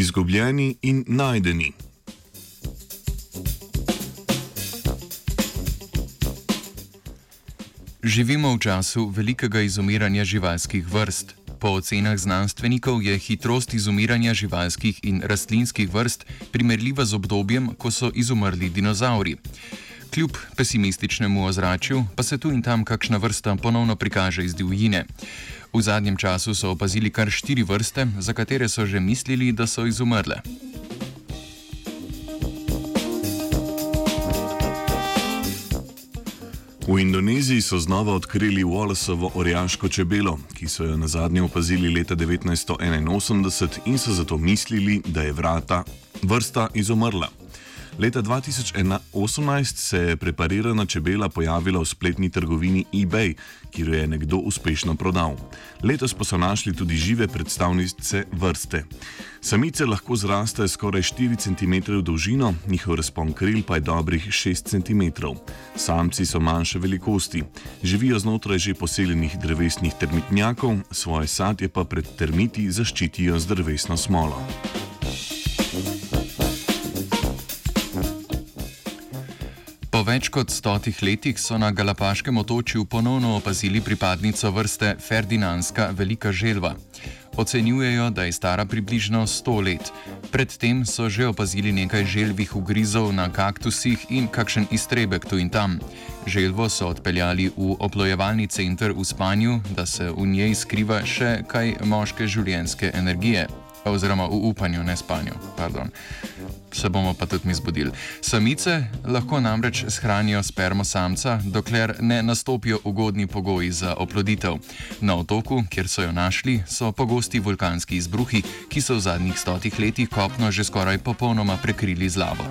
Izgubljeni in najdeni. Živimo v času velikega izumiranja živalskih vrst. Po ocenah znanstvenikov je hitrost izumiranja živalskih in rastlinskih vrst primerljiva z obdobjem, ko so izumrli dinozauri. Kljub pesimističnemu ozračju pa se tu in tam kakšna vrsta ponovno prikaže iz divjine. V zadnjem času so opazili kar štiri vrste, za katere so že mislili, da so izumrle. V Indoneziji so znova odkrili Wallaceovo orjaško čebelo, ki so jo na zadnje opazili leta 1981 in so zato mislili, da je vrata vrsta izumrla. Leta 2018 se je preparirana čebela pojavila v spletni trgovini eBay, kjer jo je nekdo uspešno prodal. Letos pa so našli tudi žive predstavnice vrste. Samice lahko zrastejo skoraj 4 cm v dolžino, njihov razpon kril pa je dobrih 6 cm. Samci so manjše velikosti, živijo znotraj že poseljenih drevesnih termitnjakov, svoje sadje pa pred termiti zaščitijo z drevesno smolo. Po več kot stotih letih so na Galapaškem otočju ponovno opazili pripadnico vrste Ferdinandska velika želva. Ocenjujejo, da je stara približno 100 let. Predtem so že opazili nekaj želvih ugrizov na kaktusih in kakšen iztrebek tu in tam. Želvo so odpeljali v oplojevalni center v spanju, da se v njej skriva še kaj moške življenjske energije. Oziroma v upanju, ne spanju. Pardon se bomo pa tudi mi zbudili. Samice lahko namreč shranijo spermo samca, dokler ne nastopijo ugodni pogoji za oploditev. Na otoku, kjer so jo našli, so pogosti vulkanski izbruhi, ki so v zadnjih stotih letih kopno že skoraj popolnoma prekrili z lavo.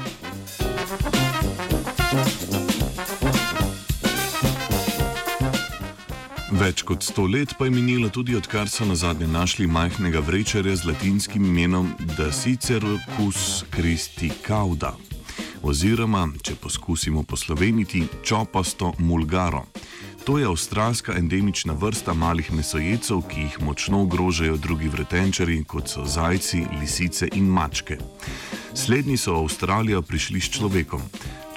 Več kot sto let pa je minilo tudi odkar so na zadnje našli majhnega vrečerja z latinskim imenom Dacicerus Christi Cauda, oziroma, če poskusimo posloveniti, čopasto mulgaro. To je avstralska endemična vrsta malih mesojecev, ki jih močno ogrožajo drugi vretenčari, kot so zajci, lisice in mačke. Slednji so v Avstralijo prišli s človekom.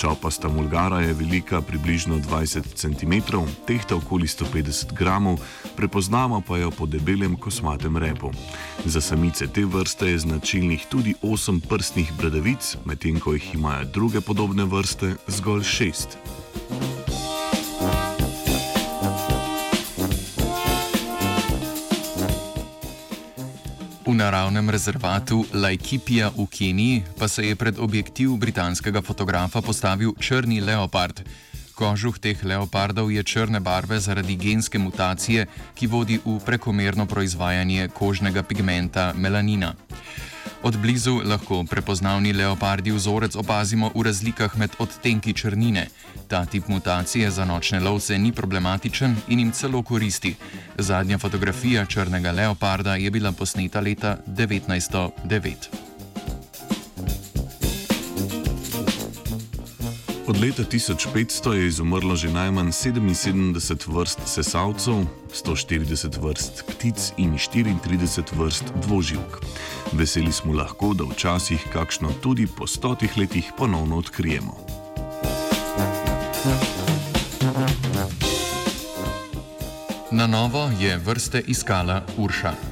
Čopasta mulgara je velika približno 20 cm, tehta okoli 150 g, prepoznamo pa jo po debelem kosmatem repu. Za samice te vrste je značilnih tudi 8 prstnih bradavic, medtem ko jih imajo druge podobne vrste zgolj 6. V naravnem rezervatu Laikipija v Keniji pa se je pred objektiv britanskega fotografa postavil črni leopard. Kožuh teh leopardov je črne barve zaradi genske mutacije, ki vodi v prekomerno proizvajanje kožnega pigmenta melanina. Od blizu lahko prepoznavni leopardi vzorec opazimo v razlikah med odtenki črnine. Ta tip mutacije za nočne lovce ni problematičen in jim celo koristi. Zadnja fotografija črnega leoparda je bila posneta leta 1909. Od leta 1500 je izumrlo že najmanj 77 vrst sesalcev, 140 vrst ptic in 34 vrst dvoživk. Veseli smo lahko, da včasih kakšno tudi po stotih letih ponovno odkrijemo. Na novo je vrste iskala Urša.